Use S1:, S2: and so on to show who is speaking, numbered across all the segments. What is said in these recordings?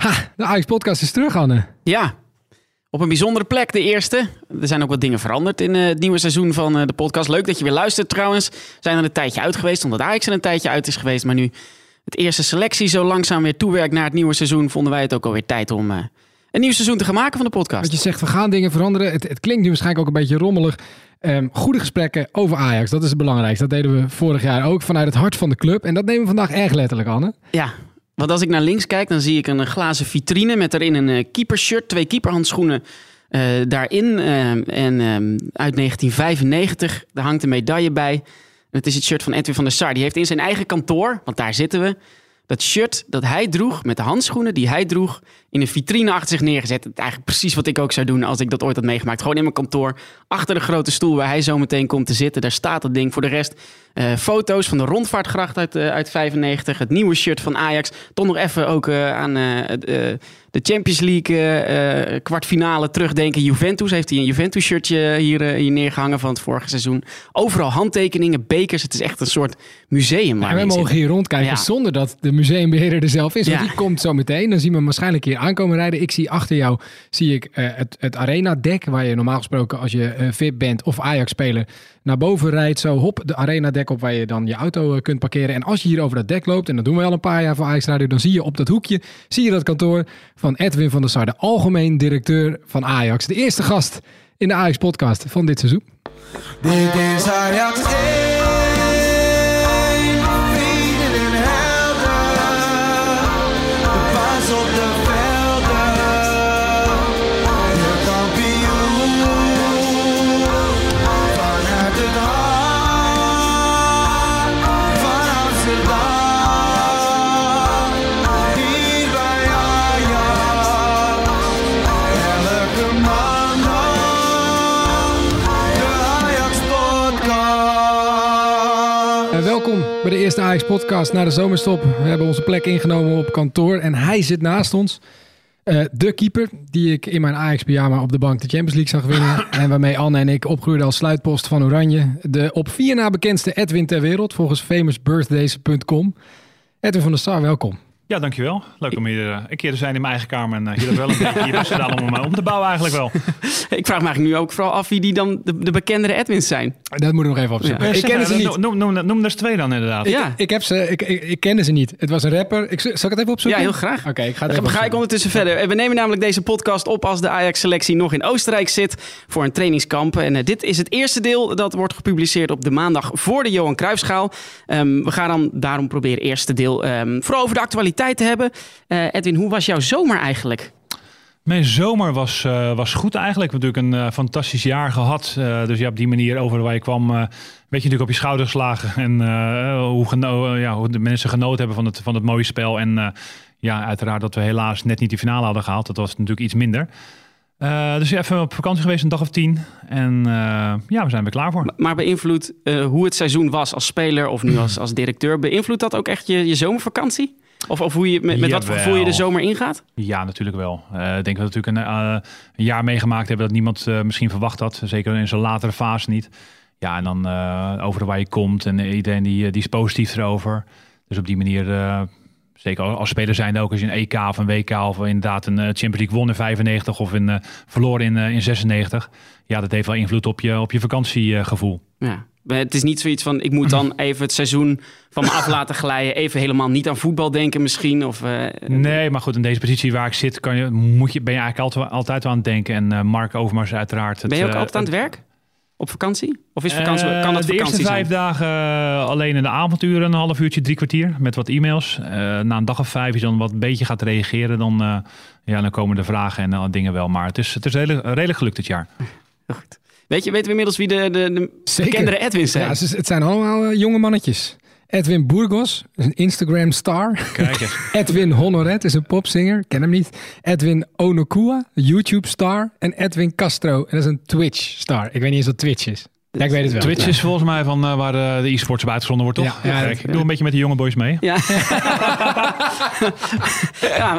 S1: Ha, de Ajax-podcast is terug, Anne.
S2: Ja, op een bijzondere plek, de eerste. Er zijn ook wat dingen veranderd in eh, het nieuwe seizoen van eh, de podcast. Leuk dat je weer luistert trouwens. We zijn er een tijdje uit geweest, omdat Ajax er een tijdje uit is geweest. Maar nu het eerste selectie zo langzaam weer toewerkt naar het nieuwe seizoen... vonden wij het ook alweer tijd om eh, een nieuw seizoen te gaan maken van de podcast.
S1: Wat je zegt, we gaan dingen veranderen. Het, het klinkt nu waarschijnlijk ook een beetje rommelig. Ehm, goede gesprekken over Ajax, dat is het belangrijkste. Dat deden we vorig jaar ook vanuit het hart van de club. En dat nemen we vandaag erg letterlijk, Anne.
S2: Ja, want als ik naar links kijk, dan zie ik een glazen vitrine... met erin een uh, keepershirt, twee keeperhandschoenen... Uh, daarin uh, en um, uit 1995, daar hangt een medaille bij. Het is het shirt van Edwin van der Sar. Die heeft in zijn eigen kantoor, want daar zitten we, dat shirt dat hij droeg met de handschoenen die hij droeg in een vitrine achter zich neergezet. Eigenlijk precies wat ik ook zou doen als ik dat ooit had meegemaakt. Gewoon in mijn kantoor, achter de grote stoel waar hij zo meteen komt te zitten. Daar staat het ding. Voor de rest uh, foto's van de rondvaartgracht uit, uh, uit 95. Het nieuwe shirt van Ajax. Toch nog even ook uh, aan de Champions League kwartfinale terugdenken. Juventus heeft hij een Juventus shirtje hier, hier neergehangen van het vorige seizoen. Overal handtekeningen, bekers. Het is echt een soort museum.
S1: Ja, we mogen hier rondkijken ja. zonder dat de museumbeheerder er zelf is. Want die komt zo meteen. Dan zien we hem waarschijnlijk hier aankomen rijden. Ik zie achter jou zie ik uh, het, het arena-dek, waar je normaal gesproken als je uh, VIP bent of Ajax-speler naar boven rijdt. Zo hop, de arena-dek op waar je dan je auto uh, kunt parkeren. En als je hier over dat dek loopt, en dat doen we al een paar jaar voor Ajax Radio, dan zie je op dat hoekje, zie je dat kantoor van Edwin van der Sar, de algemeen directeur van Ajax. De eerste gast in de Ajax-podcast van dit seizoen. Dit is Ajax de eerste Ajax-podcast na de zomerstop. We hebben onze plek ingenomen op kantoor en hij zit naast ons. Uh, de keeper die ik in mijn Ajax-pyjama op de bank de Champions League zag winnen. en waarmee Anne en ik opgroeiden als sluitpost van Oranje. De op vier na bekendste Edwin ter wereld volgens famousbirthdays.com. Edwin van der Sar, welkom.
S3: Ja, dankjewel. Leuk om hier uh, een keer te zijn in mijn eigen kamer. En uh, hier wel een beetje hier gedaan om, om te bouwen eigenlijk wel.
S2: ik vraag me eigenlijk nu ook vooral af wie die dan de, de bekendere Edwins zijn.
S1: Dat moet ik nog even opzoeken. Ja.
S3: Ik ken ze niet. Noem, noem, noem er eens twee dan inderdaad.
S1: Ja. Ik, ik heb ze, ik, ik, ik kende ze niet. Het was een rapper. Ik, zal ik het even opzoeken?
S2: Ja, heel graag.
S1: Oké, okay, ik ga
S2: het Dan ga ik ondertussen verder. We nemen namelijk deze podcast op als de Ajax-selectie nog in Oostenrijk zit voor een trainingskamp. En uh, dit is het eerste deel dat wordt gepubliceerd op de maandag voor de Johan Cruijffschaal. Um, we gaan dan daarom proberen eerste deel um, vooral over de actualiteit te hebben. Uh, Edwin, hoe was jouw zomer eigenlijk?
S3: Mijn zomer was, uh, was goed eigenlijk. We hebben natuurlijk een uh, fantastisch jaar gehad. Uh, dus ja, op die manier over waar je kwam, werd je natuurlijk op je schouder geslagen. En hoe, geno ja, hoe de mensen genoten hebben van het, van het mooie spel. En ja, uiteraard dat we helaas net niet die finale hadden gehaald. Dat was natuurlijk iets minder. dus even op vakantie geweest, een dag of tien. En ja, we zijn er klaar voor.
S2: Maar, maar beïnvloedt hoe het seizoen was als speler of nu als, als directeur... beïnvloedt dat ook echt je, je zomervakantie? Of, of hoe je, met, met wat voor gevoel je de zomer ingaat?
S3: Ja, natuurlijk wel. Uh, ik denk dat we natuurlijk een, uh, een, jaar meegemaakt hebben dat niemand uh, misschien verwacht had. Zeker in zo'n latere fase niet. Ja, en dan over waar je komt en iedereen die, die is positief erover. Dus op die manier, zeker als speler zijn ook als je een EK of een WK of inderdaad een Champions League won in 95 of in, verloren in, in 96. Ja, dat heeft wel invloed op je, op je vakantiegevoel.
S2: Ja. Het is niet zoiets van, ik moet dan even het seizoen van me af laten glijden. Even helemaal niet aan voetbal denken misschien. Of, uh,
S3: nee, maar goed, in deze positie waar ik zit, kan je, moet je, ben je eigenlijk altijd, altijd wel aan het denken. En uh, Mark Overmars uiteraard.
S2: Het, ben je ook altijd aan het werk? Op vakantie? Of is vakantie, kan dat
S3: de
S2: vakantie
S3: eerste vijf
S2: zijn?
S3: dagen alleen in de avonturen, een half uurtje, drie kwartier. Met wat e-mails. na een dag of vijf, als je dan wat een beetje gaat reageren, dan, ja, dan komen de vragen en dingen wel. Maar het is, het is redelijk, redelijk gelukt dit jaar.
S2: Goed. Weet je, weten we inmiddels wie de, de, de bekendere Edwins zijn?
S1: Ja, het zijn allemaal uh, jonge mannetjes. Edwin Burgos, een Instagram star.
S3: Kijk eens.
S1: Edwin Honoret is een popzinger, ken hem niet. Edwin Onokua, YouTube star. En Edwin Castro, en dat is een Twitch star. Ik weet niet eens wat Twitch is. Ja, ik weet het wel.
S3: Twitch is volgens mij van uh, waar uh, de e-sports op uitgezonden wordt, toch? Ja, ja, ik doe een beetje met de jonge boys mee.
S2: Ja,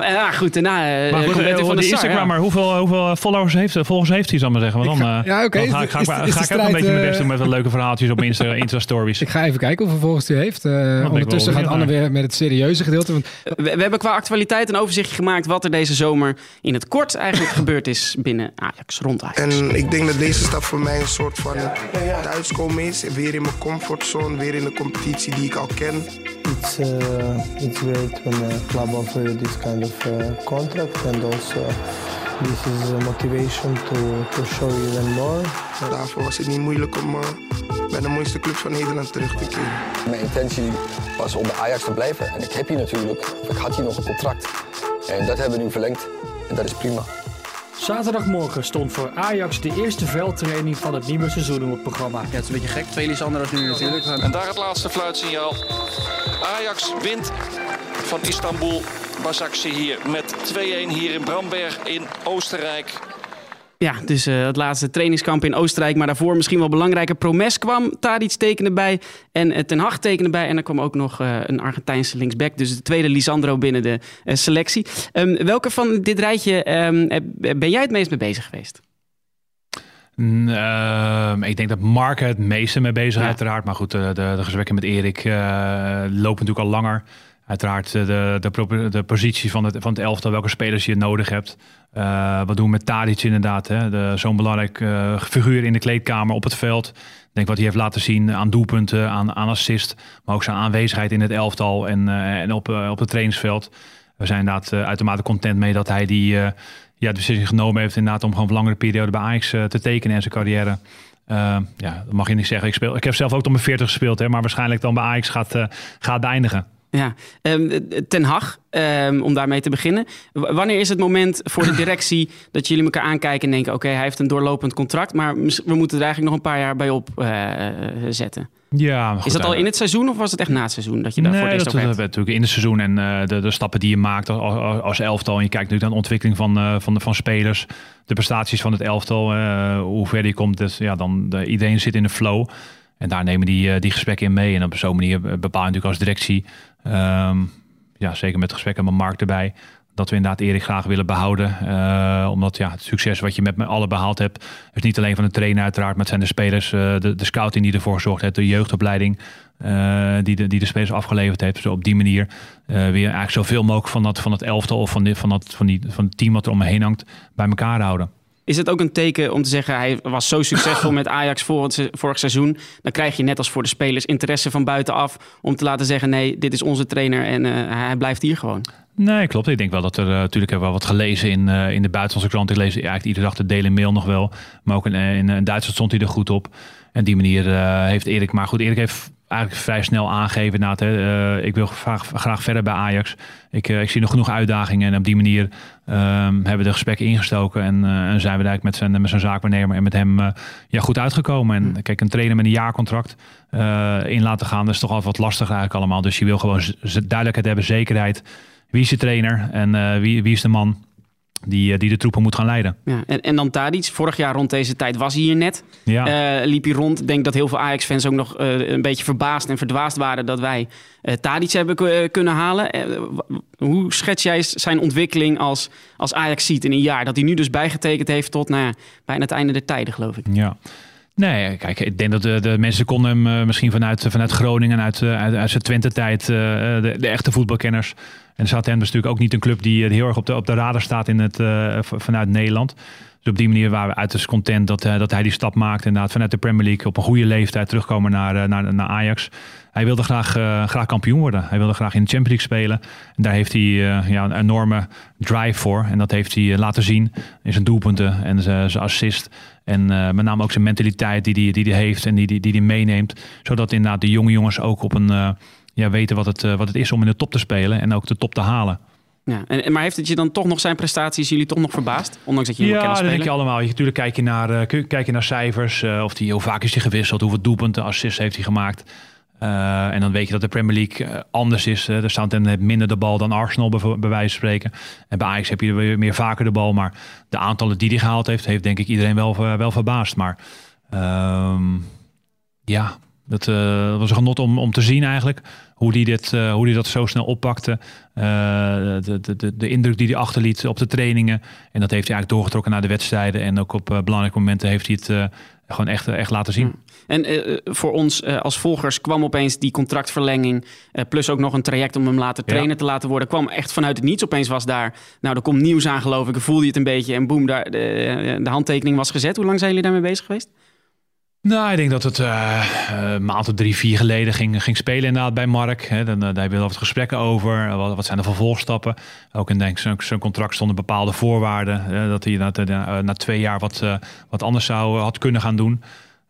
S2: ja, goed. Daarna uh, maar goed,
S3: uh, van de, de Instagram, maar hoeveel, hoeveel followers heeft, volgers heeft hij, zal maar zeggen? Want dan, ga,
S1: ja, oké.
S3: Okay. ga, ga, ga, ga ik ook een beetje mijn best doen met wat leuke verhaaltjes op Insta, Insta stories.
S1: Ik ga even kijken hoeveel volgers hij heeft. ondertussen gaat Anne weer met het serieuze gedeelte. Want...
S2: We, we, hebben qua actualiteit een overzichtje gemaakt wat er deze zomer in het kort eigenlijk gebeurd is binnen Ajax, rond Ajax.
S4: En ik denk dat deze stap voor mij een soort van thuiskomen is. Weer in mijn comfortzone, weer in de competitie die ik al ken.
S5: It's, uh, it's great when a club offers this kind of uh, contract and also this is a motivation to, to show even more.
S4: Daarvoor was het niet moeilijk om uh, bij de mooiste club van Nederland terug te keren.
S6: Mijn intentie was om bij Ajax te blijven en ik heb hier natuurlijk, ik had hier nog een contract. En dat hebben we nu verlengd en dat is prima.
S7: Zaterdagmorgen stond voor Ajax de eerste veldtraining van het nieuwe seizoen op het programma.
S8: Ja, het is een beetje gek. Twee Lisandro's nu natuurlijk.
S9: En daar het laatste fluitsignaal. Ajax wint van Istanbul. Basakci hier met 2-1 hier in Bramberg in Oostenrijk.
S2: Ja, dus uh, het laatste trainingskamp in Oostenrijk. Maar daarvoor misschien wel belangrijker. Promes kwam, Tadic tekende bij en uh, Ten Hag tekende bij. En er kwam ook nog uh, een Argentijnse linksback. Dus de tweede Lisandro binnen de selectie. Um, welke van dit rijtje um, ben jij het meest mee bezig geweest?
S3: Uh, ik denk dat Mark het meeste mee bezig is, ja. uiteraard. Maar goed, de, de, de gesprekken met Erik lopen natuurlijk al langer. Uiteraard de, de, de, positie van het, van het elftal, welke spelers je nodig hebt. Uh, wat doen we met Tadic inderdaad, zo'n belangrijk uh, figuur in de kleedkamer op het veld. Ik denk wat hij heeft laten zien aan doelpunten, aan, aan assist, maar ook zijn aanwezigheid in het elftal en, uh, en op, op het trainingsveld. We zijn inderdaad uitermate content mee dat hij die ja, de beslissing genomen heeft inderdaad om gewoon een langere periode bij Ajax te tekenen en zijn carrière. ja, dat mag je niet zeggen. Ik, speel, ik heb zelf ook tot mijn 40 gespeeld, hè, maar waarschijnlijk dan bij Ajax gaat, gaat beëindigen.
S2: Ja, um, Ten Hag, um, om daarmee te beginnen. W wanneer is het moment voor de directie dat jullie elkaar aankijken en denken: oké, okay, hij heeft een doorlopend contract, maar we moeten er eigenlijk nog een paar jaar bij op uh, zetten?
S3: Ja,
S2: goed, is dat al in het seizoen of was het echt na het seizoen dat je daarvoor
S3: nee,
S2: dat,
S3: dat natuurlijk in het seizoen en uh, de, de, stappen die je maakt als, als elftal. En je kijkt nu naar de ontwikkeling van, uh, van, de, van spelers, de prestaties van het elftal, hoe ver die komt. Dus ja, dan de, iedereen zit in de flow. En daar nemen die, die gesprekken in mee. En op zo'n manier bepaal je natuurlijk als directie Um, ja, zeker met gesprekken met Mark erbij. Dat we inderdaad Erik graag willen behouden. Uh, omdat ja, het succes wat je met me alle behaald hebt. is niet alleen van de trainer uiteraard. Maar het zijn de spelers. Uh, de, de scouting die ervoor gezorgd heeft. De jeugdopleiding uh, die, de, die de spelers afgeleverd heeft. Dus op die manier weer eigenlijk zoveel mogelijk van, dat, van het elftal. Of van, dit, van, dat, van, die, van het team wat er om me heen hangt. Bij elkaar houden.
S2: Is het ook een teken om te zeggen, hij was zo succesvol met Ajax vorig, seizoen. Dan krijg je net als voor de spelers interesse van buitenaf om te laten zeggen, nee, dit is onze trainer en uh, hij blijft hier gewoon.
S3: Nee, klopt. Ik denk wel dat er uh, natuurlijk hebben we wat gelezen in, uh, in de buitenlandse krant. Ik lees eigenlijk iedere dag de Daily Mail nog wel. Maar ook in, in, in Duitsland stond hij er goed op. En die manier heeft Erik, maar goed, Erik heeft eigenlijk vrij snel aangeven. Nou, uh, ik wil graag, graag verder bij Ajax. Ik, uh, ik zie nog genoeg uitdagingen. En op die manier uh, hebben we de gesprekken ingestoken. En, uh, en zijn we eigenlijk met zijn, met zijn zaakwaarnemer en met hem ja, goed uitgekomen. En hmm. kijk, een trainer met een jaarcontract in laten gaan, dat is toch altijd wat lastig eigenlijk allemaal. Dus je wil gewoon duidelijkheid hebben, zekerheid. Wie is je trainer en wie, wie is de man? Die, eh, die de troepen moet gaan leiden.
S2: Ja, en, en dan Tadic. Vorig jaar rond deze tijd was hij hier net. Ja. Uh, liep hij rond. Ik denk dat heel veel Ajax-fans ook nog uh, een beetje verbaasd en verdwaasd waren... dat wij uh, Tadic hebben kunnen halen. hoe schets jij zijn ontwikkeling als, als Ajax ziet in een jaar? Dat hij nu dus bijgetekend heeft tot nou ja, bijna het einde der tijden, geloof ik.
S3: Ja. Nee, kijk, ik denk dat de, de mensen konden hem misschien vanuit, vanuit Groningen, uit, uit, uit zijn Twente-tijd, de, de echte voetbalkenners en Southampton is natuurlijk ook niet een club die heel erg op de, op de radar staat in het, vanuit Nederland. Dus op die manier waren we uiterst content dat, dat hij die stap maakte. Inderdaad, vanuit de Premier League op een goede leeftijd terugkomen naar, naar, naar Ajax. Hij wilde graag, graag kampioen worden. Hij wilde graag in de Champions League spelen. En daar heeft hij ja, een enorme drive voor. En dat heeft hij laten zien in zijn doelpunten en zijn assist. En met name ook zijn mentaliteit die hij die, die, die heeft en die hij die, die meeneemt. Zodat inderdaad de jonge jongens ook op een ja, weten wat het, eh, wat het is om in de top te spelen en ook de top te halen.
S2: Ja, en, maar heeft het je dan toch nog zijn prestaties jullie toch nog verbaasd? Ondanks dat je
S3: ja, dat denk je allemaal. Je, natuurlijk kijk je naar, kijk je naar cijfers. Of die, hoe vaak is hij gewisseld? Hoeveel doelpunten, assists heeft hij gemaakt? Uh, en dan weet je dat de Premier League anders is. de Southampton heeft minder de bal dan Arsenal, bij, wijze van spreken. En bij Ajax heb je weer meer vaker de bal. Maar de aantallen die hij gehaald heeft, heeft denk ik iedereen wel, wel verbaasd. Maar... Ehm, Ja, dat was een genot om, om te zien eigenlijk. Hoe die, dit, hoe die dat zo snel oppakte. de, de, de, de indruk die hij achterliet op de trainingen. En dat heeft hij eigenlijk doorgetrokken naar de wedstrijden. En ook op belangrijke momenten heeft hij het gewoon echt, echt laten zien. Hm.
S2: En voor ons als volgers kwam opeens die contractverlenging. Plus ook nog een traject om hem laten trainen te laten worden. Kwam echt vanuit het niets. Opeens was daar. Nou, er komt nieuws aan, geloof ik. Voelde je het een beetje. En boem, daar, de, de handtekening was gezet. Hoe lang zijn jullie daarmee bezig geweest?
S3: Nou, ik denk dat het uh, maand of drie, vier geleden ging, ging spelen inderdaad bij Mark. Dan, daar hebben we wat gesprekken over. Wat, zijn de vervolgstapje? Ook in denk zijn contract stonden bepaalde voorwaarden. dat hij na, na twee jaar wat, wat anders zou had kunnen gaan doen.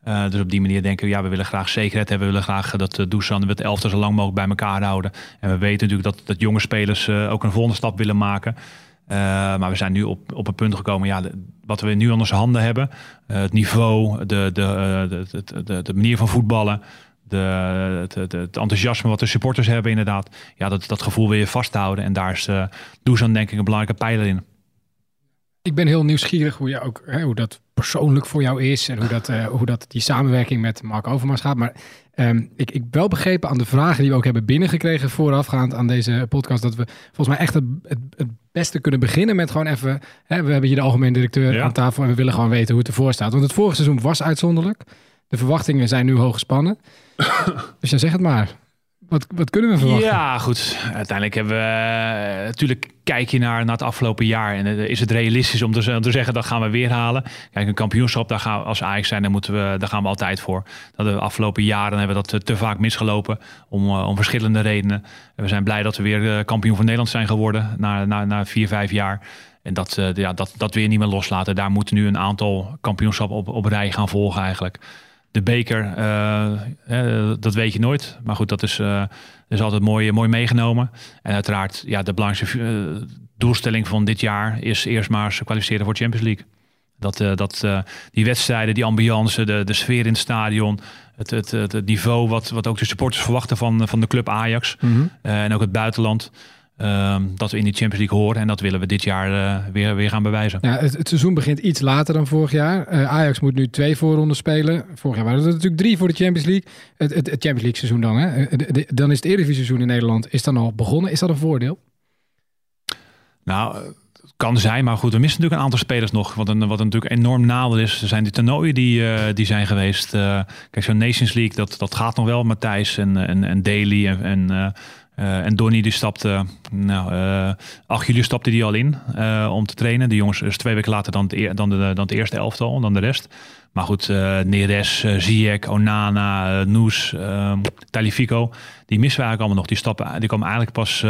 S3: Dus op die manier denken we, ja, we willen graag zekerheid hebben. We willen graag dat uh, Dusan het elftal zo lang mogelijk bij elkaar houden. En we weten natuurlijk dat, dat jonge spelers ook een volgende stap willen maken. Maar we zijn nu op, op een punt gekomen, ja, wat we nu aan onze handen hebben. het niveau, de, de, de, de, de, manier van voetballen. De, het, enthousiasme wat de supporters hebben inderdaad. Ja, dat, dat gevoel wil je vasthouden. En daar is uh, Dusan denk ik een belangrijke pijler in.
S1: Ik ben heel nieuwsgierig hoe, ook, hè, hoe dat persoonlijk voor jou is en hoe dat, hoe dat die samenwerking met Mark Overmars gaat. Maar um, ik, ik wel begrepen aan de vragen die we ook hebben binnengekregen voorafgaand aan deze podcast, dat we volgens mij echt het, het, het beste kunnen beginnen met gewoon even, hè, we hebben hier de algemeen directeur aan tafel en we willen gewoon weten hoe het ervoor staat. Want het vorige seizoen was uitzonderlijk. De verwachtingen zijn nu hoog gespannen. dus ja, zeg het maar. Wat, wat kunnen we verwachten?
S3: Ja, goed. Uiteindelijk hebben we... Uh, natuurlijk kijk je naar, het afgelopen jaar. En uh, is het realistisch om te, zeggen, dat gaan we weer halen. Kijk, een kampioenschap, daar gaan we, als Ajax zijn, daar, moeten we, daar gaan we altijd voor. Dat de afgelopen jaren hebben we dat te vaak misgelopen. Om, om verschillende redenen. En we zijn blij dat we weer kampioen van Nederland zijn geworden. Na, na, na vier, vijf jaar. En dat, ja, dat, dat weer niet meer loslaten. Daar moeten nu een aantal kampioenschappen op, op rij gaan volgen eigenlijk de beker, uh, dat weet je nooit. Maar goed, dat is, uh, is altijd mooi, mooi meegenomen. En uiteraard, ja, de belangrijkste doelstelling van dit jaar is eerst maar se kwalificeren voor Champions League. Dat, dat, die wedstrijden, die ambiance, de, de sfeer in het stadion, het, het, het, niveau wat, wat ook de supporters verwachten van, van de club Ajax mhm. en ook het buitenland. Ehm, dat we in die Champions League horen. En dat willen we dit jaar uh, weer, weer gaan bewijzen.
S1: Ja, het, seizoen begint iets later dan vorig jaar. Uh, Ajax moet nu twee voorronden spelen. Vorig jaar waren er natuurlijk drie voor de Champions League. Het, het, het Champions League seizoen dan. Hè? Eh, dan is het Eredivisie seizoen in Nederland is dan al begonnen. Is dat een voordeel?
S3: Nou, kan zijn, maar goed, we missen natuurlijk een aantal spelers nog. Wat, een, wat natuurlijk enorm nadeel is, er zijn die toernooien die, uh, die zijn geweest. Kijk, zo'n Nations League, dat, dat gaat nog wel. Matthijs en, en, en Daly en, en uh, en Donny die stapte, nou, uh, 8 juli stapte die al in uh, om te trainen. De jongens is twee weken later dan dan, de, dan het eerste elftal, dan de rest. Maar goed, uh, Neres, uh, Ziyech, Onana, uh, Noes, Talifico, die missen we eigenlijk allemaal nog. Die stappen, die komen eigenlijk pas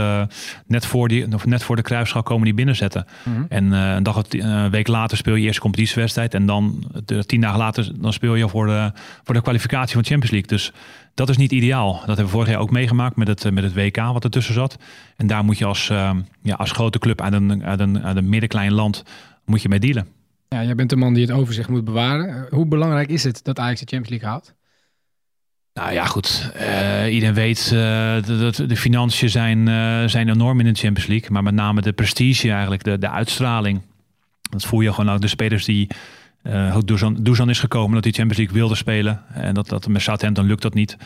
S3: net, voor die, net voor de kruisschap komen die binnenzetten. Mm -hmm. En een dag een week later speel je eerst competitiewedstrijd. En dan de, tien dagen later dan speel je voor de, voor de kwalificatie van Champions League. Dus dat is niet ideaal. Dat hebben we vorig jaar ook meegemaakt met het, met het WK wat ertussen zat. En daar moet je als, ja, als grote club uit een, uit een, uit een middenklein land moet je mee dealen.
S1: Ja, jij bent de man die het overzicht moet bewaren. Hoe belangrijk is het dat Ajax de Champions League haalt?
S3: Nou ja, goed. Uh, iedereen weet uh, dat de financiën zijn, zijn enorm in de Champions League. Maar met name de prestige eigenlijk, de, de uitstraling. Dat voel je gewoon ook de spelers die... Uh, Dusan, is gekomen dat hij Champions League wilde spelen. En dat, dat met Southampton lukt dat niet.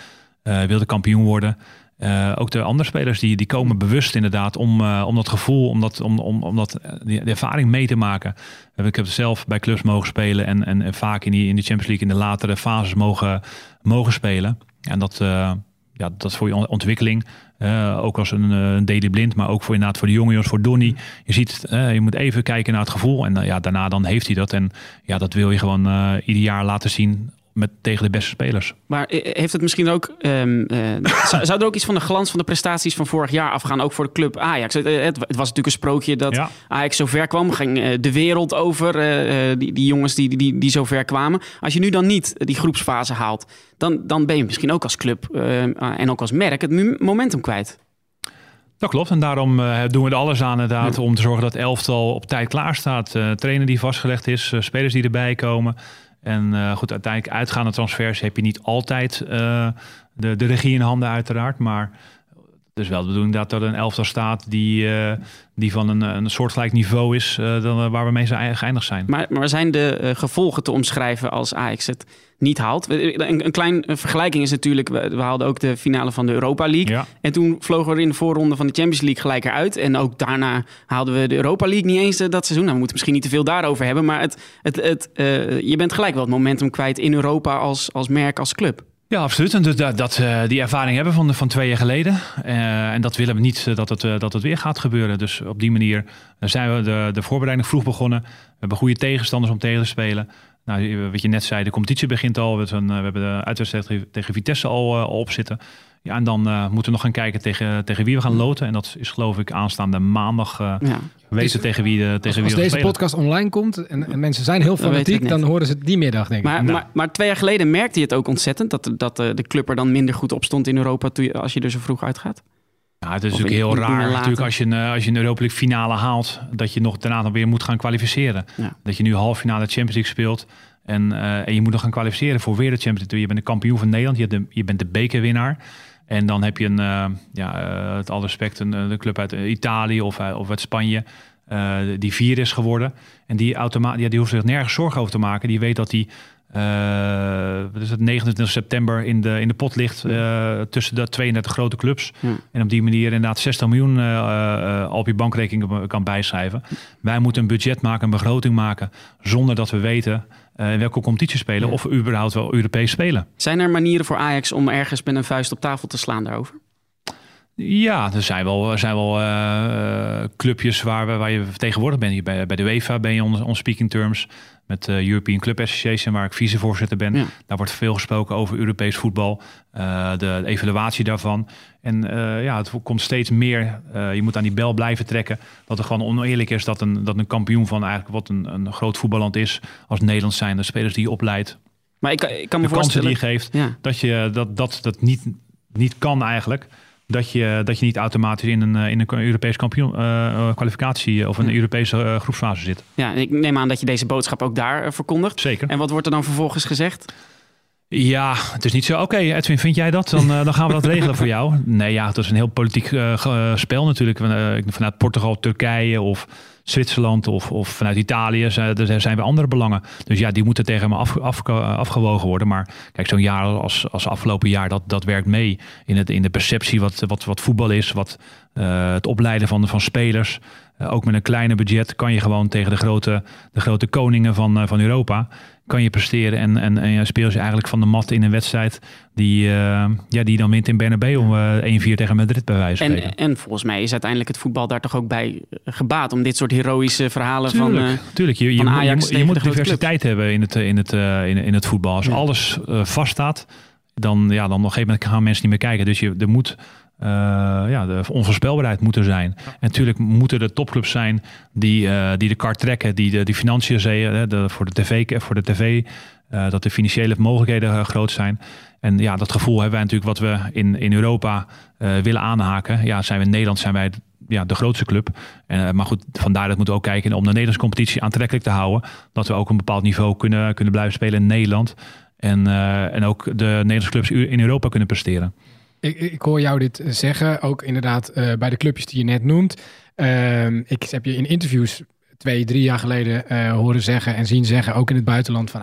S3: wilde kampioen worden. Uh, ook de andere spelers die, die komen bewust inderdaad om, uh, om dat gevoel, om, dat, om, om, om dat, die, de ervaring mee te maken. Ik heb zelf bij clubs mogen spelen en, en, en, vaak in, die, in de Champions League in de latere fases mogen, mogen spelen. En dat, ja, dat is voor je ontwikkeling, ook als een, een Daily Blind, maar ook voor, inderdaad voor de jonge jongens, voor Donny. Je ziet, je moet even kijken naar het gevoel en ja, daarna dan heeft hij dat. En ja, dat wil je gewoon ieder jaar laten zien met, tegen de beste spelers.
S2: Maar heeft het misschien ook. Um, uh, zou, zou, er ook iets van de glans van de prestaties van vorig jaar afgaan, ook voor de club Ajax? Het, het, was natuurlijk een sprookje dat ja. Ajax zo ver kwam, ging de wereld over, uh, die, die jongens die, die, die zo ver kwamen. Als je nu dan niet die groepsfase haalt, dan, dan ben je misschien ook als club en ook als merk het momentum kwijt.
S3: Dat klopt. En daarom uh, doen we er alles aan inderdaad om te zorgen dat elftal op tijd klaar staat. Uh, trainer die vastgelegd is, uh, spelers die erbij komen. En uh, goed, uiteindelijk uitgaande transfers heb je niet altijd uh, de, de regie in handen uiteraard. Maar Dus wel de bedoeling dat er een elftal staat die, uh, die van een, een soortgelijk niveau is uh, dan waar we mee zijn geëindigd zijn.
S2: Maar, maar zijn de uh, gevolgen te omschrijven als Ajax het niet haalt? Een, een klein vergelijking is natuurlijk, we, we, haalden ook de finale van de Europa League.
S3: Ja.
S2: En toen vlogen we in de voorronde van de Champions League gelijk eruit. En ook daarna haalden we de Europa League niet eens dat seizoen. Nou, we moeten misschien niet te veel daarover hebben. Maar het, het, het, je bent gelijk wel het momentum kwijt in Europa als, als merk, als club.
S3: Ja, absoluut. En dus dat, dat, uh, die ervaring hebben van, van twee jaar geleden. Uh, en dat willen we niet dat, het, dat het weer gaat gebeuren. Dus op die manier zijn we de, de voorbereiding vroeg begonnen. We hebben goede tegenstanders om tegen te spelen. Nou, wat je net zei, de competitie begint al. We, hebben de uitwedstrijd tegen, tegen Vitesse al, al op zitten. Ja, en dan uh, moeten we nog gaan kijken tegen, tegen wie we gaan loten. En dat is geloof ik aanstaande maandag uh, ja. weten tegen wie, uh, tegen
S1: als,
S3: wie
S1: als deze podcast online komt en, en, mensen zijn heel fanatiek, dan, horen ze het die middag denk ik.
S2: Maar, nou. maar, maar, twee jaar geleden merkte je het ook ontzettend dat, dat de club er dan minder goed op stond in Europa je, als je er zo vroeg uitgaat?
S3: Ja, het is of natuurlijk in, heel raar natuurlijk als je, een, als je een Europa League finale haalt, dat je nog daarna dan weer moet gaan kwalificeren.
S2: Ja.
S3: Dat je nu halve finale Champions League speelt en, en je moet nog gaan kwalificeren voor weer de Champions League. Je bent de kampioen van Nederland, je, de, je bent de bekerwinnaar. En dan heb je een, uh, ja, uh, het alle respect, een, een, club uit Italië of, of uit Spanje. Uh, die vier is geworden. En die, automa ja, die hoeft zich nergens zorgen over te maken. Die weet dat die het, 29 september in de, in de pot ligt tussen de 32 grote clubs. En op die manier inderdaad 60 miljoen al op je bankrekening kan bijschrijven. Wij moeten een budget maken, een begroting maken, zonder dat we weten uh, in welke competitie spelen of überhaupt wel Europees spelen.
S2: Zijn er manieren voor Ajax om ergens met een vuist op tafel te slaan daarover?
S3: Ja, er zijn wel, er zijn wel uh, clubjes waar, waar je vertegenwoordigd bent. Bij, bij de UEFA ben je on, on speaking terms met de European Club Association, waar ik vicevoorzitter ben.
S2: Ja.
S3: Daar wordt veel gesproken over Europees voetbal, uh, de, de, evaluatie daarvan. En uh, ja, het komt steeds meer. Uh, je moet aan die bel blijven trekken. Dat het gewoon oneerlijk is dat een, dat een kampioen van eigenlijk wat een, een groot voetballand is, als Nederland zijn, de spelers die je opleidt.
S2: Maar ik, ik kan me
S3: de
S2: voorstellen
S3: kansen die je geeft,
S2: ja.
S3: dat je dat, dat, dat niet, niet kan eigenlijk dat je, dat je niet automatisch in een, in een Europees kampioen uh, kwalificatie of een ja. Europese uh, groepsfase zit.
S2: Ja, ik neem aan dat je deze boodschap ook daar uh, verkondigt.
S3: Zeker.
S2: En wat wordt er dan vervolgens gezegd?
S3: Ja, het is niet zo. Oké, okay, Edwin, vind jij dat? Dan, dan gaan we dat regelen voor jou. Nee, ja, het is een heel politiek spel natuurlijk. vanuit Portugal, Turkije of Zwitserland of, of vanuit Italië. Er zijn weer andere belangen. Dus ja, die moeten tegen me af, af, afgewogen worden. Maar kijk, zo'n jaar als, als afgelopen jaar, dat, dat werkt mee in, het, in de perceptie wat, wat, wat voetbal is. Wat uh, het opleiden van, van spelers. Uh, ook met een kleine budget kan je gewoon tegen de grote, de grote koningen van, van Europa kan je presteren en, en, en je speelt je eigenlijk van de mat in een wedstrijd die, uh, ja, die dan wint in Bernabeu om uh, 1-4 tegen Madrid bij wijze van
S2: en, en volgens mij is uiteindelijk het voetbal daar toch ook bij gebaat om dit soort heroïsche verhalen
S3: tuurlijk,
S2: van, uh,
S3: tuurlijk. Je, je,
S2: van
S3: moet,
S2: Ajax
S3: je, je moet diversiteit hebben in het, in het, in, in het voetbal. Als
S2: Ja.
S3: alles vaststaat, dan, ja, dan op een gegeven moment gaan mensen niet meer kijken. Dus je, er moet uh, ja, de onvoorspelbaarheid moeten zijn. En natuurlijk moeten er topclubs zijn die, uh, die de kar trekken, die de die financiën zeeën, de, voor de tv, voor de TV uh, dat de financiële mogelijkheden groot zijn. En ja, dat gevoel hebben wij natuurlijk wat we in, in Europa willen aanhaken. Ja, zijn we in Nederland zijn wij ja, de grootste club. En, maar goed, vandaar dat moeten we ook kijken om de Nederlandse competitie aantrekkelijk te houden. Dat we ook een bepaald niveau kunnen, kunnen blijven spelen in Nederland. En, en ook de Nederlandse clubs in Europa kunnen presteren.
S1: Ik, ik, hoor jou dit zeggen, ook inderdaad uh, bij de clubjes die je net noemt. Uh, ik heb je in interviews twee, drie jaar geleden uh, horen zeggen en zien zeggen, ook in het buitenland, van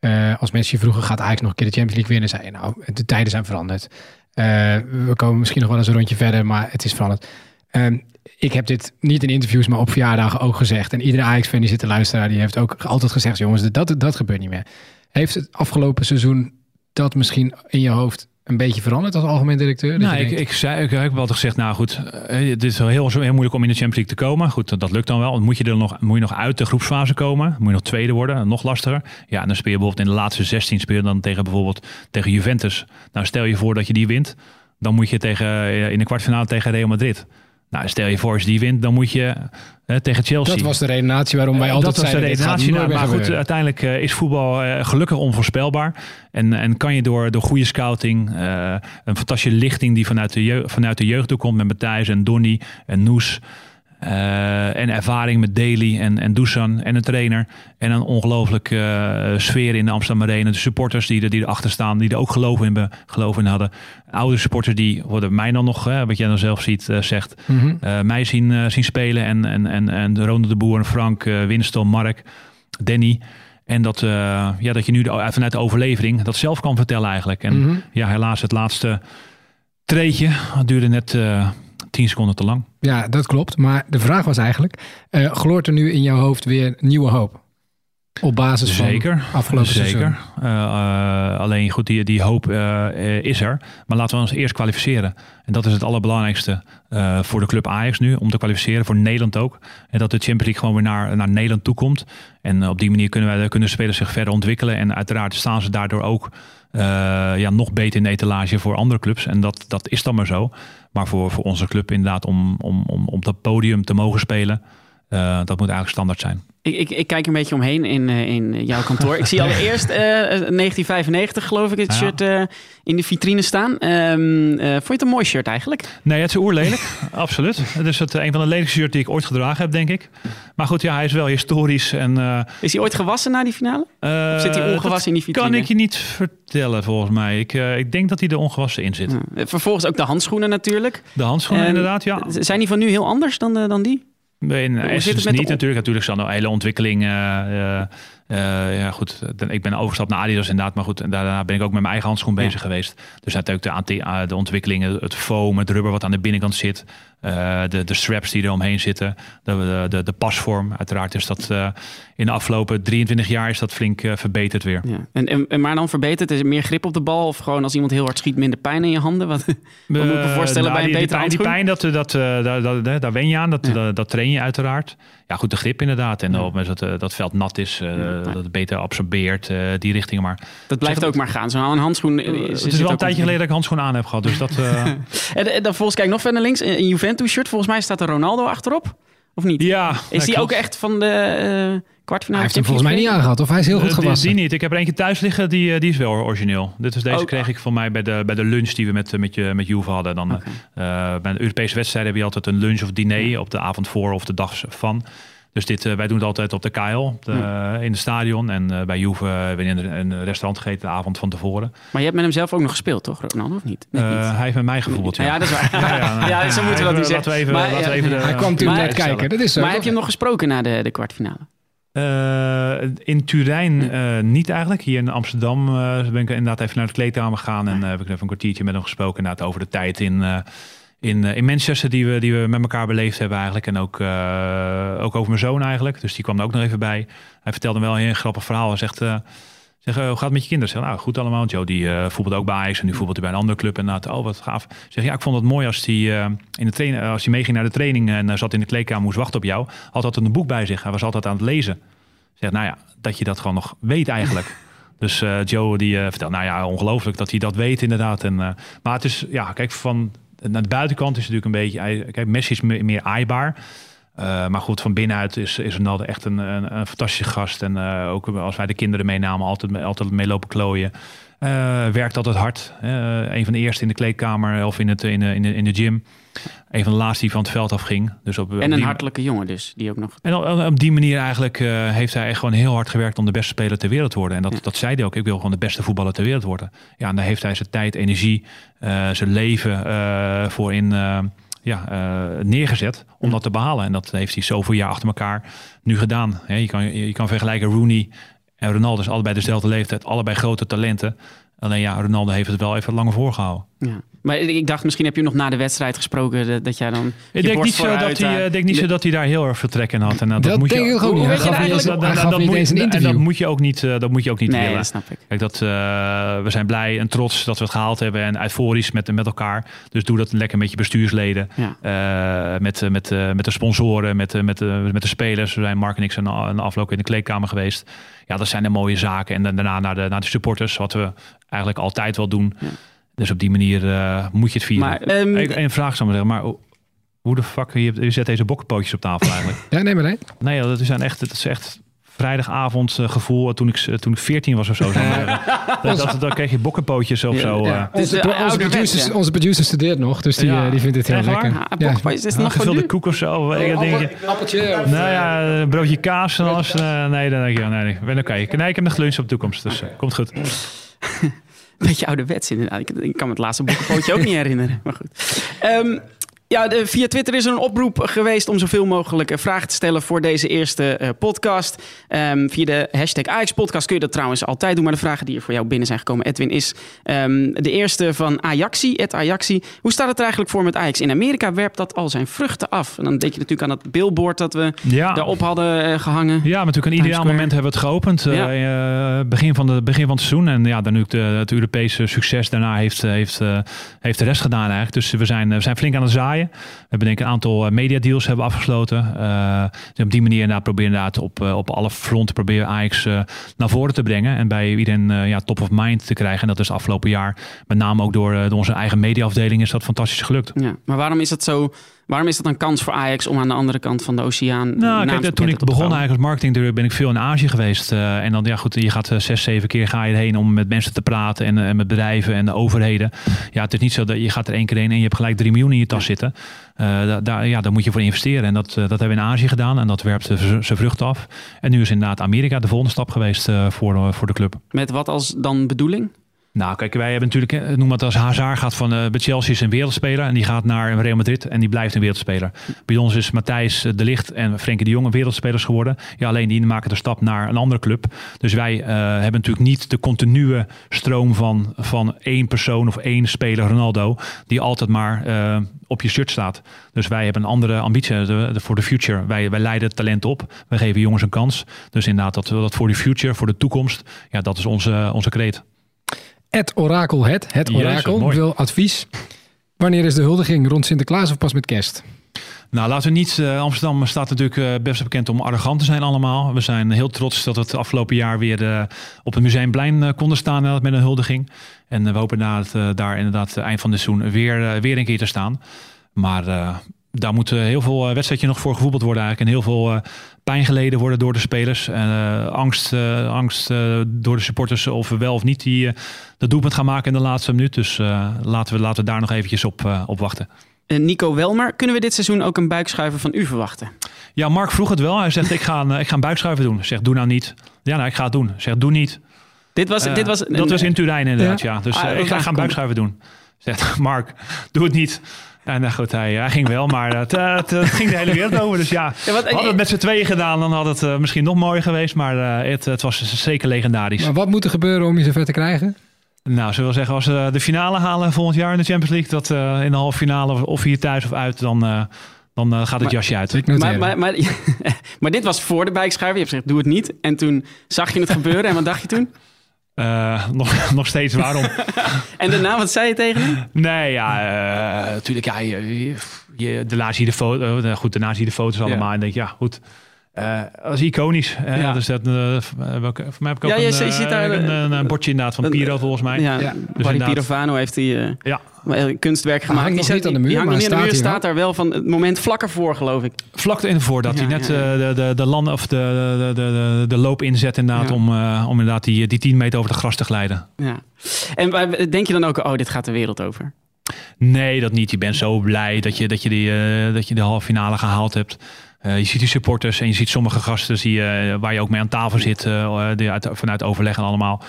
S1: uh, als mensen je vroegen, gaat Ajax nog een keer de Champions League winnen? Zei je, nou, de tijden zijn veranderd. we komen misschien nog wel eens een rondje verder, maar het is veranderd. Ehm, ik heb dit niet in interviews, maar op verjaardagen ook gezegd. En iedere Ajax-fan die zit te luisteren, die heeft ook altijd gezegd, jongens, dat, dat gebeurt niet meer. Heeft het afgelopen seizoen dat misschien in je hoofd een beetje veranderd als algemeen directeur?
S3: Nou, ik, ik, zei, ik, ik heb altijd gezegd, nou goed, het is heel, heel, heel moeilijk om in de Champions League te komen. Goed, dat, dat lukt dan wel. Dan moet je er nog, moet je nog uit de groepsfase komen. Moet je nog tweede worden, nog lastiger. Ja, en dan speel je bijvoorbeeld in de laatste 16 speel je dan tegen bijvoorbeeld tegen Juventus. Nou, stel je voor dat je die wint, dan moet je tegen, in de kwartfinale tegen Real Madrid. Nou, stel je voor als die wint, dan moet je hè, tegen Chelsea.
S1: Dat was de redenatie waarom wij altijd
S3: dat was
S1: zeiden,
S3: de redenatie. Nou, maar goed, uiteindelijk uh, is voetbal uh, gelukkig onvoorspelbaar. En, en kan je door, door goede scouting, uh, een fantastische lichting die vanuit de, jeugd, vanuit de jeugd komt met Matthijs en Donny en Noes. En, en ervaring met Daly en, en Dusan en een trainer. En een ongelooflijke uh, sfeer in de Amsterdam Arena. De supporters die, er, die erachter staan, die er ook geloof in, geloof in hadden. Oude supporters die, worden mij dan nog, hè, wat jij dan zelf ziet, uh, zegt, mm -hmm. mij zien, zien spelen. En, en, en, en Ronald de Boer Frank, Winston, Mark, Danny. En dat, ja, dat je nu de, vanuit de overlevering dat zelf kan vertellen eigenlijk. En mm -hmm. ja, helaas het laatste treetje duurde net 10 seconden te lang.
S1: Ja, dat klopt. Maar de vraag was eigenlijk, uh, gloort er nu in jouw hoofd weer nieuwe hoop? Op basis
S3: Zeker,
S1: van afgelopen
S3: Zeker. Uh, uh, alleen goed, die, die hoop uh, is er. Maar laten we ons eerst kwalificeren. En dat is het allerbelangrijkste voor de club Ajax nu. Om te kwalificeren, voor Nederland ook. En dat de Champions League gewoon weer naar, naar Nederland toe komt. En op die manier kunnen, wij, kunnen spelers zich verder ontwikkelen. En uiteraard staan ze daardoor ook ja, nog beter in de etalage voor andere clubs. En dat, dat is dan maar zo. Maar voor, voor onze club inderdaad om, om, om op dat podium te mogen spelen, uh, dat moet eigenlijk standaard zijn.
S2: Ik, ik, ik, kijk een beetje omheen in, uh, in jouw kantoor. Ik zie allereerst uh, 1995, geloof ik, het ja. shirt uh, in de vitrine staan. Um, vond je het een mooi shirt eigenlijk?
S3: Nee, het is oerlelijk. Absoluut. Het is het, een van de lelijkste shirts die ik ooit gedragen heb, denk ik. Maar goed, ja, hij is wel historisch. En,
S2: is hij ooit gewassen na die finale? of zit hij ongewassen in die vitrine?
S3: kan ik je niet vertellen, volgens mij. Ik, ik denk dat hij er ongewassen in zit.
S2: Vervolgens ook de handschoenen natuurlijk.
S3: De handschoenen, inderdaad, ja.
S2: Zijn die van nu heel anders dan, dan die?
S3: Nee, in Essence niet natuurlijk. Natuurlijk zijn er hele ontwikkeling. Uh, uh, ja, goed. Ik ben overgestapt naar Adidas inderdaad. Maar goed, daarna ben ik ook met mijn eigen handschoen bezig geweest. Dus natuurlijk de, de ontwikkelingen, het foam, het rubber wat aan de binnenkant zit. De, de straps die er omheen zitten. De, de, de pasvorm. Uiteraard is dat in de afgelopen 23 jaar is dat flink uh, verbeterd weer.
S2: Ja. En, en, maar dan verbeterd? Is het meer grip op de bal? Of gewoon als iemand heel hard schiet, minder pijn in je handen? Wat, wat moet ik me voorstellen nou, bij een betere
S3: die, die pijn, dat, dat, daar, daar, daar wen je aan. Dat, ja. dat, dat, train je uiteraard. Ja, goed, de grip inderdaad. En op het dat, dat veld nat is, dat het beter absorbeert, die richting. Maar
S2: dat blijft ook maar gaan. Zo'n handschoen
S3: is, Het is wel een tijdje geleden dat ik handschoen aan heb gehad. Dus dat,
S2: en, en dan volgens kijk nog verder links. In Juventus shirt, volgens mij staat er Ronaldo achterop. Of niet?
S3: Ja.
S2: Is die ook echt van de uh, kwartfinale?
S1: Hij heeft hem volgens mij niet aangehad. Of hij is heel goed gewassen.
S3: Die, die niet. Ik heb er eentje thuis liggen. Die, eh, die is wel origineel. Dit is deze oh, kreeg ik van mij bij de, bij de lunch die we met, met, je, met Juve hadden. Dan, okay. uh, bij een Europese wedstrijd heb je altijd een lunch of diner op de avond voor of de dag van. Dus dit, uh, wij doen het altijd op de KL, de, uh, in het stadion. En uh, bij Juve hebben we in een restaurant gegeten de avond van tevoren.
S2: Maar je hebt met hem zelf ook nog gespeeld, toch, Ronaldo, of niet?
S3: niet? Hij heeft met mij gevoeld, ja.
S2: ja. dat is waar. ja, ja, nou, ja, zo moeten we dat niet zeggen.
S3: Laten we even, maar, laten we even de,
S1: hij kwam natuurlijk net kijken, dat is zo.
S2: Maar heb je hem nog gesproken na de, de kwartfinale?
S3: Uh, in Turijn uh, niet eigenlijk. Hier in Amsterdam uh, ben ik inderdaad even naar de kleedkamer gegaan. En heb ik even een kwartiertje met hem gesproken inderdaad over de tijd in in, in Manchester die we, die we met elkaar beleefd hebben eigenlijk. En ook, ook over mijn zoon eigenlijk. Dus die kwam er ook nog even bij. Hij vertelde wel een heel grappig verhaal. Hij zegt, uh, zeg, hoe gaat het met je kinderen? Zeg, nou, goed allemaal. Joe die uh, voetbalt ook bij Ajax en nu voetbalt hij bij een andere club. En nou, oh, wat gaaf. Zeg, ja, ik vond het mooi als hij, in de train, als hij meeging naar de training en zat in de kleedkamer, moest wachten op jou. Had altijd een boek bij zich. Hij was altijd aan het lezen. Zeg, nou ja, dat je dat gewoon nog weet eigenlijk. Dus uh, Joe die uh, vertelt, nou ja, ongelooflijk dat hij dat weet inderdaad. En, uh, maar het is, ja, kijk, van naar de buitenkant is natuurlijk een beetje... Kijk, Messi is meer, meer aaibaar. Uh, maar goed, van binnenuit is, is Ronaldo echt een, een, een fantastische gast. En uh, ook als wij de kinderen meenamen, altijd, altijd meelopen klooien. Uh, werkt altijd hard. een van de eerste in de kleedkamer of in, het, in, de, in, de, in de gym. Een van de laatste die van het veld afging. Dus op,
S2: en een die... hartelijke jongen dus, die ook nog...
S3: En op, op die manier eigenlijk uh, heeft hij echt gewoon heel hard gewerkt om de beste speler ter wereld te worden. En dat, ja. dat zei hij ook. Ik wil gewoon de beste voetballer ter wereld worden. Ja, en daar heeft hij zijn tijd, energie, uh, zijn leven uh, voor in ja, neergezet om dat te behalen. En dat heeft hij zoveel jaar achter elkaar nu gedaan. je, kan, je kan vergelijken Rooney en Ronaldo is allebei dezelfde leeftijd, allebei grote talenten. Alleen ja, Ronaldo heeft het wel even langer voorgehouden.
S2: Ja. Maar ik dacht, misschien heb je nog na de wedstrijd gesproken dat, dat jij dan.
S3: Ik denk niet, zo dat, hij, uh, denk niet zo dat hij daar heel erg vertrekken had. En,
S1: dat, dat moet je ook niet.
S3: En dat moet je ook niet, uh, dat moet je ook niet
S2: nee,
S3: willen.
S2: Dat snap ik.
S3: Kijk, dat, we zijn blij en trots dat we het gehaald hebben en euforisch met, met elkaar. Dus doe dat lekker met je bestuursleden,
S2: ja.
S3: met, met, met de sponsoren, met, met, met de spelers. We zijn Mark en ik zijn een afloop in de kleedkamer geweest. Ja, dat zijn de mooie zaken. En daarna naar de, naar de supporters, wat we eigenlijk altijd wel doen.
S2: Ja.
S3: Dus op die manier uh, moet je het vieren. Maar, um, een vraag zou maar zeggen, maar hoe de fuck, je, je zet deze bokkenpootjes op tafel eigenlijk?
S1: ja, nee maar nee.
S3: Nee, dat zijn echt, dat is echt vrijdagavond gevoel toen ik, toen ik 14 was of zo. dat, dat, dan kreeg je bokkenpootjes of zo.
S1: Ja. Onze, onze, producer, onze producer studeert nog, dus die, die vindt het heel lekker.
S2: Ja, is het nog
S3: gevulde koek of zo. Oh,
S1: appel, appeltje. Of,
S3: nou ja, broodje kaas en alles. nee, dan denk je, nee, nee, ben oké. Okay. Nee, ik heb nog geluncht op de toekomst, dus komt goed.
S2: Beetje ouderwets inderdaad. Ik, ik kan me het laatste bokkenpootje ook niet herinneren. Maar goed. Um, ja, de, via Twitter is er een oproep geweest om zoveel mogelijk eh, vragen te stellen voor deze eerste uh, podcast. Um, via de hashtag AjaxPodcast kun je dat trouwens altijd doen. Maar de vragen die er voor jou binnen zijn gekomen, Edwin, is um, de eerste van Ajaxi, het Ajaxi. Hoe staat het er eigenlijk voor met Ajax? In Amerika werpt dat al zijn vruchten af. En dan denk je natuurlijk aan dat billboard dat we ja. daarop hadden uh, gehangen.
S3: Ja, natuurlijk een ideaal moment hebben we het geopend. Ja. begin, van de, begin van het seizoen. En ja, dan nu de, het Europese succes daarna heeft, heeft, heeft de rest gedaan eigenlijk. Dus we zijn, we zijn flink aan het zaaien. We hebben denk ik een aantal eh, media deals hebben afgesloten. Uh, dus op die manier inderdaad proberen inderdaad op, eh, op alle fronten proberen Ajax naar voren te brengen. En bij iedereen ja, top of mind te krijgen. En dat is afgelopen jaar met name ook door, door onze eigen mediaafdeling is dat fantastisch gelukt.
S2: Ja, maar waarom is het zo Waarom is dat een kans voor Ajax om aan de andere kant van de oceaan?
S3: Nou, kijk, toen ik begon eigenlijk als marketingdirecteur ben ik veel in Azië geweest. Uh, en dan, ja goed, je gaat uh, zes, zeven keer ga je erheen om met mensen te praten en, uh, met bedrijven en de overheden. Ja, het is niet zo dat je gaat er één keer heen en je hebt gelijk drie miljoen in je tas zitten. daar, ja, daar moet je voor investeren. En dat, dat hebben we in Azië gedaan en dat werpt zijn vrucht af. En nu is inderdaad Amerika de volgende stap geweest voor, voor de club.
S2: Met wat als dan bedoeling?
S3: Nou, kijk, wij hebben natuurlijk, eh, noem het als Hazard gaat van uh, bij Chelsea is een wereldspeler en die gaat naar Real Madrid en die blijft een wereldspeler. Bij ons is Matthijs de Licht en Frenkie de Jong wereldspelers geworden. Ja, alleen die maken de stap naar een andere club. Dus wij hebben natuurlijk niet de continue stroom van, van één persoon of één speler, Ronaldo, die altijd maar op je shirt staat. Dus wij hebben een andere ambitie voor de future. Wij, wij leiden het talent op. Wij geven jongens een kans. Dus inderdaad, dat, dat voor de future, voor de toekomst, ja, dat is onze, onze kreet.
S1: Het orakel, het, het orakel, Jezus, wil advies. Wanneer is de huldiging? Rond Sinterklaas of pas met kerst?
S3: Nou, laten we niet. Uh, Amsterdam staat natuurlijk uh, best bekend om arrogant te zijn allemaal. We zijn heel trots dat we het afgelopen jaar weer uh, op het Museumplein konden staan met een huldiging. En we hopen na het, daar inderdaad eind van het seizoen weer, weer een keer te staan. Maar daar moet heel veel wedstrijdje nog voor gevoetbald worden eigenlijk. En heel veel pijn geleden worden door de spelers. Uh, angst uh, angst uh, door de supporters of we wel of niet die, dat doelpunt gaan maken in de laatste minuut. Dus laten, we, laten we daar nog eventjes op, op wachten.
S2: Nico Welmer, kunnen we dit seizoen ook een buikschuiver van u verwachten?
S3: Ja, Mark vroeg het wel. Hij zegt, ik ga, een, ik ga een buikschuiver doen. Zegt, doe nou niet. Ja, nou, ik ga het doen. Zegt, doe niet.
S2: Dit was, dit was,
S3: dat was in Turijn inderdaad, ja. ja. Dus ah, ik ga, ga een buikschuiver doen. Zegt, Mark, doe het niet. En nou goed, hij, hij, ging wel, maar het, het, het, ging de hele wereld over. Dus ja, ja wat, hadden we het met z'n tweeën gedaan, dan had het uh, misschien nog mooier geweest. Maar uh, het, het was zeker legendarisch.
S1: Maar wat moet er gebeuren om je zover te krijgen?
S3: Nou, zullen we zeggen, als we de finale halen volgend jaar in de Champions League, dat uh, in de halve finale, of hier thuis of uit, dan, dan gaat het
S2: maar,
S3: jasje uit.
S2: Maar, maar, maar, maar, dit was voor de bijschuiver. Je hebt gezegd, doe het niet. En toen zag je het gebeuren. En wat dacht je toen?
S3: Uh, nog, nog steeds waarom.
S2: en daarna, wat zei je tegen hem?
S3: Nee, ja, uh, natuurlijk. Ja, je, je, daarna zie je de foto. Uh, goed, daarna zie je de foto's allemaal. Ja. En denk ja, goed. Uh, dat is iconisch. Ja. Dus dat, uh, welke, voor mij heb ik ook ja, een, je, je ziet daar, een, een, een, bordje inderdaad van Piro volgens mij.
S2: Ja, ja. Dus Pirovano heeft hij uh, ja. kunstwerk gemaakt.
S1: Die, zit, aan de muur, die hangt
S2: niet
S1: aan
S2: de muur, staat daar wel van het moment vlak ervoor, geloof ik.
S3: Vlak ervoor dat hij net de, de, de, land, of de, de, de, de, loop inzet inderdaad om, om inderdaad die, die 10 meter over de gras te glijden.
S2: Ja. En denk je dan ook, oh, dit gaat de wereld over?
S3: Nee, dat niet. Je bent zo blij dat je, dat je, die, dat je de halve finale gehaald hebt. Uh, je ziet die supporters en je ziet sommige gasten zie je, waar je ook mee aan tafel zit, uh, die uit, vanuit overleg en allemaal.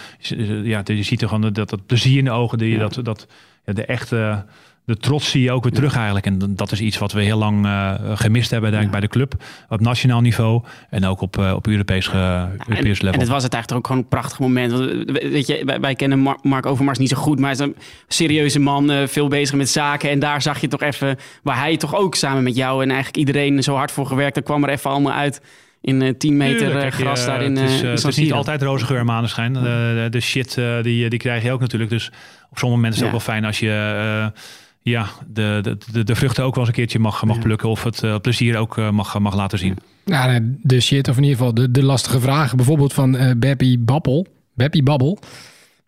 S3: Ja, je ziet er gewoon dat, dat plezier in de ogen, die, ja. dat, dat, ja, de echte de trots zie je ook weer terug eigenlijk. En dat is iets wat we heel lang uh, gemist hebben denk ik, bij de club. Op nationaal niveau en ook op, uh, op Europees, uh, Europees level.
S2: En het was het eigenlijk ook gewoon een prachtig moment. Weet je, wij, wij kennen Mar Mark Overmars niet zo goed, maar hij is een serieuze man, veel bezig met zaken. En daar zag je toch even, waar hij toch ook samen met jou en eigenlijk iedereen zo hard voor gewerkt. Dat kwam er even allemaal uit in uh, 10 meter gras daar in Het is, uh, het
S3: is niet altijd roze geur maneschijn. De, de, shit die, die krijg je ook natuurlijk. Dus op sommige momenten is het ja. ook wel fijn als je ja, de, de, de vruchten ook wel eens een keertje mag, mag plukken. Of het uh, plezier ook uh, mag, mag laten zien.
S1: Ja, de shit, of in ieder geval de, de lastige vragen. Bijvoorbeeld van uh, Beppie Babbel. Beppie Babbel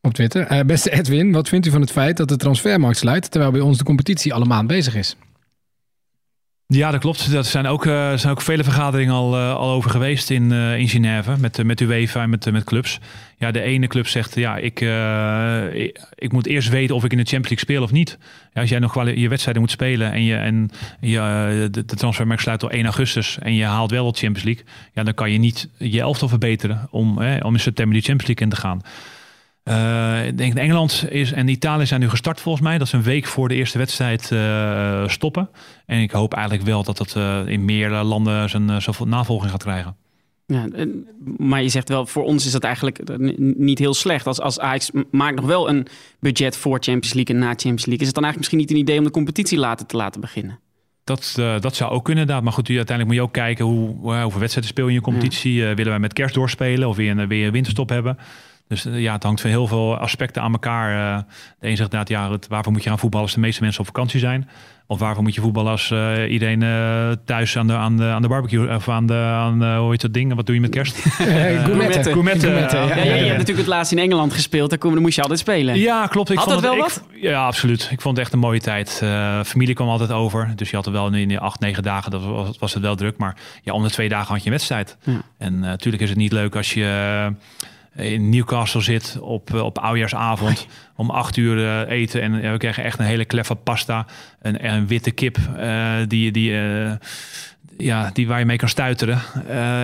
S1: op Twitter. beste Edwin, wat vindt u van het feit dat de transfermarkt sluit... terwijl bij ons de competitie allemaal bezig is?
S3: Ja, dat klopt. Er zijn ook, uh, zijn ook vele vergaderingen al, uh, al over geweest in, uh, in Genève met, met UEFA en met, met clubs. Ja, de ene club zegt, ja, ik, ik, ik, moet eerst weten of ik in de Champions League speel of niet. Ja, als jij nog je wedstrijden moet spelen en, je, en je, de, transfermarkt sluit al 1 augustus en je haalt wel de Champions League, ja, dan kan je niet je elftal verbeteren om, om in september die Champions League in te gaan. Uh, ik denk Engeland is, en Italië zijn nu gestart volgens mij. Dat ze een week voor de eerste wedstrijd uh, stoppen. En ik hoop eigenlijk wel dat dat uh, in meer landen zijn zoveel navolging gaat krijgen.
S2: Ja, maar je zegt wel, voor ons is dat eigenlijk niet heel slecht. Als, als Ajax maakt nog wel een budget voor Champions League en na Champions League. Is het dan eigenlijk misschien niet een idee om de competitie later te laten beginnen?
S3: Dat, dat zou ook kunnen inderdaad. Maar goed, uiteindelijk moet je ook kijken hoe, hoeveel wedstrijden speel je in je competitie. Ja. willen wij met kerst doorspelen of weer een, weer een winterstop hebben? Dus eh, ja, het hangt van heel veel aspecten aan elkaar. Uh, de een zegt inderdaad, ja, het, waarvoor moet je gaan voetballen als de meeste mensen op vakantie zijn? Of waarvoor moet je voetballen als uh, iedereen uh, thuis aan de, aan, de, aan de barbecue of aan de, aan, uh, hoe heet dat ding? Wat doe je met kerst?
S2: Gourmetten. Gourmetten. Ja, ja, ja, je hebt natuurlijk het laatst in Engeland gespeeld. Daar, kom, daar moest je altijd spelen.
S3: Ja, klopt. Ik
S2: had
S3: vond
S2: het wel
S3: ik,
S2: wat?
S3: Ja, absoluut. Ik vond het echt een mooie tijd. familie kwam altijd over. Dus je had er wel in de acht, negen dagen, dat was, was het wel druk. Maar ja, om de twee dagen had je een wedstrijd. En natuurlijk is het niet leuk als je in Newcastle zit op, eh, op oudjaarsavond om acht uur uh, eten. En uh, we kregen echt een hele kleffe pasta. En, en een witte kip uh, die, die, ja, die waar je mee kan stuiteren.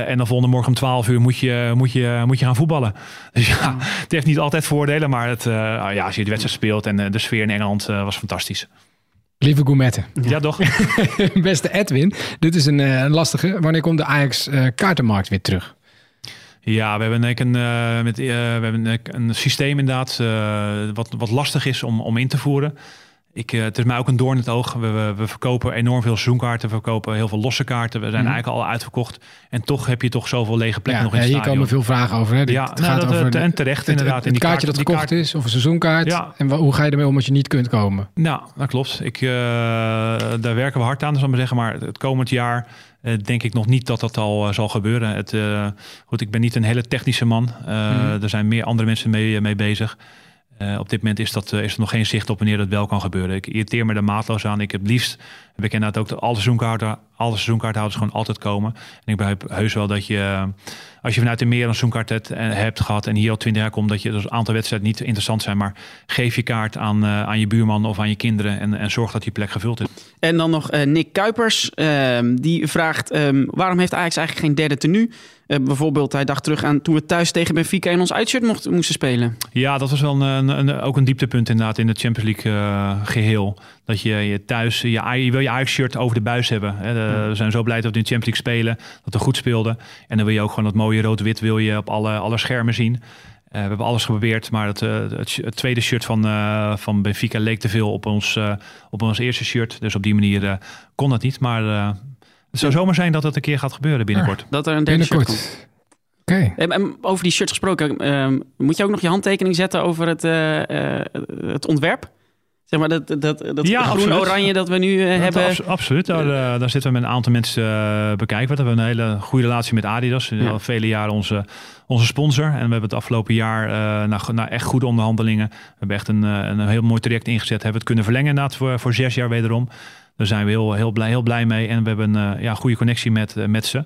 S3: en dan volgende morgen om 12 uur moet je, moet je, moet je gaan voetballen. Dus ja, het heeft niet altijd voordelen. Maar het, ja, als je de wedstrijd speelt en de sfeer in Engeland was fantastisch.
S1: Lieve Gourmetten.
S3: Ja, toch?
S1: Beste Edwin, dit is een, een lastige. Wanneer komt de Ajax kaartenmarkt weer terug?
S3: Ja, we hebben, een, uh, met, uh, we hebben een, een systeem inderdaad uh, wat, wat lastig is om, om in te voeren. Ik, het is mij ook een doorn in het oog. We, we, we, verkopen enorm veel seizoenkaarten. We verkopen heel veel losse kaarten. We zijn mm. eigenlijk al uitverkocht. En toch heb je toch zoveel lege plekken
S1: ja,
S3: nog in
S1: ja,
S3: het
S1: Hier komen veel vragen over. Hè?
S3: ja, het gaat nou, over de, en terecht
S1: het,
S3: inderdaad.
S1: Het, het, kaartje dat gekocht is of een seizoenkaart. Ja. En hoe ga je ermee om als je niet kunt komen?
S3: Nou, dat klopt. Ik, daar werken we hard aan, zal ik maar zeggen. Maar het komend jaar uh, denk ik nog niet dat dat al uh, zal gebeuren. Het, uh, goed, ik ben niet een hele technische man. Mm -hmm. Er zijn meer andere mensen mee, mee bezig. op dit moment is, dat, is er nog geen zicht op wanneer dat wel kan gebeuren. Ik irriteer me er maatloos aan. Ik heb liefst, heb ik inderdaad ook de, alle, seizoenkaarten, alle seizoenkaarthouders gewoon altijd komen. En ik begrijp heus wel dat je, als je vanuit de meer een seizoenkaart hebt, hebt gehad en hier al twintig jaar komt, dat je dus een aantal wedstrijden niet interessant zijn. Maar geef je kaart aan, aan je buurman of aan je kinderen en, en zorg dat die plek gevuld is.
S2: En dan nog uh, Nick Kuipers. Uh, die vraagt: um, waarom heeft Ajax eigenlijk geen derde tenue? Uh, bijvoorbeeld, hij dacht terug aan toen we thuis tegen Benfica in ons uitshirt mocht, moesten spelen.
S3: Ja, dat was wel een, een, ook een dieptepunt inderdaad in het Champions League geheel. Dat je, je thuis, je, je wil je Ajax-shirt over de buis hebben. Hè. De, we zijn zo blij dat we in de Champions League spelen, dat we goed speelden. En dan wil je ook gewoon dat mooie rood-wit wil je op alle, alle schermen zien. Uh, we hebben alles geprobeerd, maar het, uh, het, het tweede shirt van, uh, van Benfica leek te veel op ons, op ons eerste shirt. Dus op die manier kon dat niet. Maar het zou zomaar zijn dat het een keer gaat gebeuren binnenkort.
S2: Ah, dat er een derde
S1: binnenkort.
S2: shirt komt.
S1: Oké.
S2: Okay. En over die shirt gesproken, ehm, moet je ook nog je handtekening zetten over het, het ontwerp? Zeg maar dat, dat, dat
S3: ja,
S2: groen-oranje dat we nu uh, hebben.
S3: Abs absoluut, daar, uh, daar zitten we met een aantal mensen uh, bekijken. We hebben een hele goede relatie met Adidas. Ja. Al vele jaren onze, onze sponsor. En we hebben het afgelopen jaar na, na echt goede onderhandelingen. We hebben echt een, een heel mooi traject ingezet. Hebben we het kunnen verlengen inderdaad voor, voor zes jaar wederom. Daar zijn we heel, heel, blij, heel blij mee. En we hebben een ja, goede connectie met, met ze.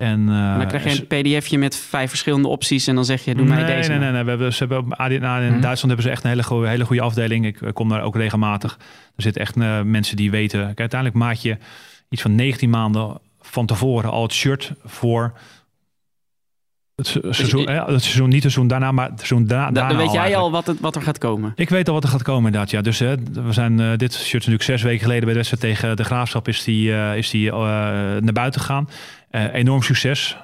S3: En, uh,
S2: dan krijg je een pdfje met vijf verschillende opties en dan zeg je, doe mij
S3: nee,
S2: deze.
S3: Nee, nee, nee. We hebben, ze hebben op ADNA in -hmm. Duitsland hebben ze echt een hele, goede, hele goede afdeling. Ik, ik kom daar ook regelmatig. Er zitten echt uh, mensen die weten. Kijk, uiteindelijk maak je iets van 19 maanden van tevoren al het shirt voor het seizoen, dus, het seizoen, niet het seizoen daarna, maar het seizoen da
S2: da
S3: daarna.
S2: Dan weet
S3: al
S2: jij
S3: eigenlijk.
S2: al wat, het, wat er gaat komen.
S3: Ik weet al wat er gaat komen inderdaad. Ja. Dus hè, we zijn uh, dit shirt natuurlijk zes weken geleden bij de wedstrijd tegen de Graafschap is die, uh, is die uh, naar buiten gegaan. Enorm succes.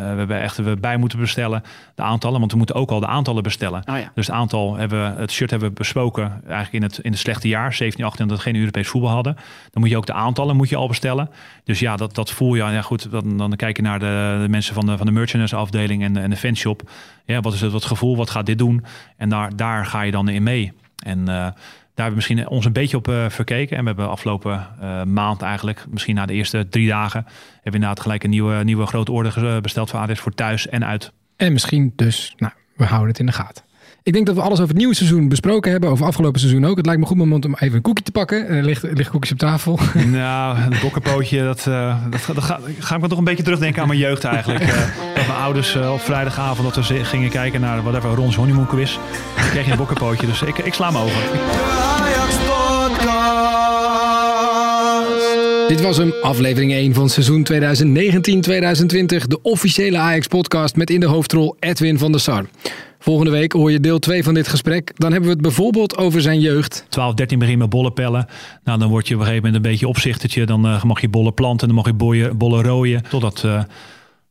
S3: Uh, we hebben echt we bij moeten bestellen de aantallen, want we moeten ook al de aantallen bestellen.
S2: Oh ja.
S3: Dus het aantal hebben het shirt hebben we besproken eigenlijk in het, in het slechte jaar, 17, 18, dat we geen Europees voetbal hadden. Dan moet je ook de aantallen moet je al bestellen. Dus ja, dat, dat voel je. Ja, goed, dan, dan kijk je naar de, de mensen van de, van de merchandise afdeling en, en de fanshop. Ja, wat is het wat gevoel? Wat gaat dit doen? En daar, daar ga je dan in mee. En uh, daar hebben we misschien ons een beetje op uh, verkeken. En we hebben afgelopen uh, maand eigenlijk, misschien na de eerste drie dagen, hebben we inderdaad gelijk een nieuwe, nieuwe grote orde besteld voor ADS voor thuis en uit.
S1: En misschien dus, nou, we houden het in de gaten. Ik denk dat we alles over het nieuwe seizoen besproken hebben. Over afgelopen seizoen ook. Het lijkt me goed moment om even een koekje te pakken. Er ligt, ligt koekjes op tafel.
S3: Nou, een bokkenpootje, dat, uh, dat, dat ga, ga, ik me toch een beetje terugdenken aan mijn jeugd eigenlijk. Uh, dat mijn ouders uh, op vrijdagavond dat we gingen kijken naar whatever Rons honeymoon quiz. Dan kreeg je een bokkenpootje, dus ik, ik sla me over.
S1: Dit was hem, aflevering 1 van seizoen 2019-2020. De officiële Ajax-podcast met in de hoofdrol Edwin van der Sar. Volgende week hoor je deel 2 van dit gesprek. Dan hebben we het bijvoorbeeld over zijn jeugd.
S3: 12, 13 begin met bollen pellen. Nou, dan word je op een gegeven moment een beetje opzichtertje. Dan uh, mag je bollen planten, dan mag je bollen, bollen rooien. Totdat... Uh,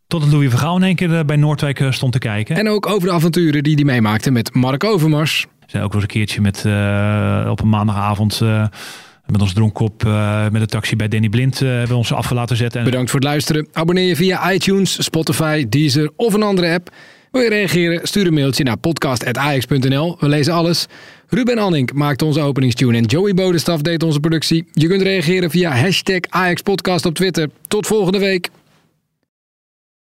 S3: Totdat Louis Vergaal in één keer eh, bij Noordwijk stond te kijken.
S1: En ook over de avonturen die hij meemaakte met Mark Overmars.
S3: Zijn ook wel eens een keertje met, uh, op een maandagavond met ons dronkkop uh, met de taxi bij Danny Blind hebben we ons af laten zetten.
S1: Bedankt voor het luisteren. Abonneer je via iTunes, Spotify, Deezer of een andere app. Wil je reageren? Stuur een mailtje naar podcast.ajax.nl. We lezen alles. Ruben Anning maakte onze openingstune en Joey Bodestaf deed onze productie. Je kunt reageren via hashtag AjaxPodcast op Twitter. Tot volgende week.